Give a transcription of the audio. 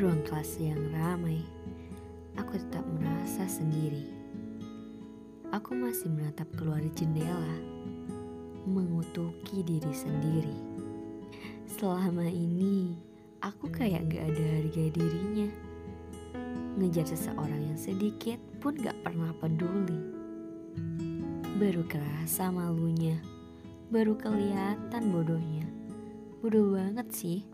Ruang kelas yang ramai, aku tetap merasa sendiri. Aku masih menatap keluar jendela, mengutuki diri sendiri. Selama ini, aku kayak gak ada harga dirinya. Ngejar seseorang yang sedikit pun gak pernah peduli. Baru kerasa malunya, baru kelihatan bodohnya. Bodoh banget sih.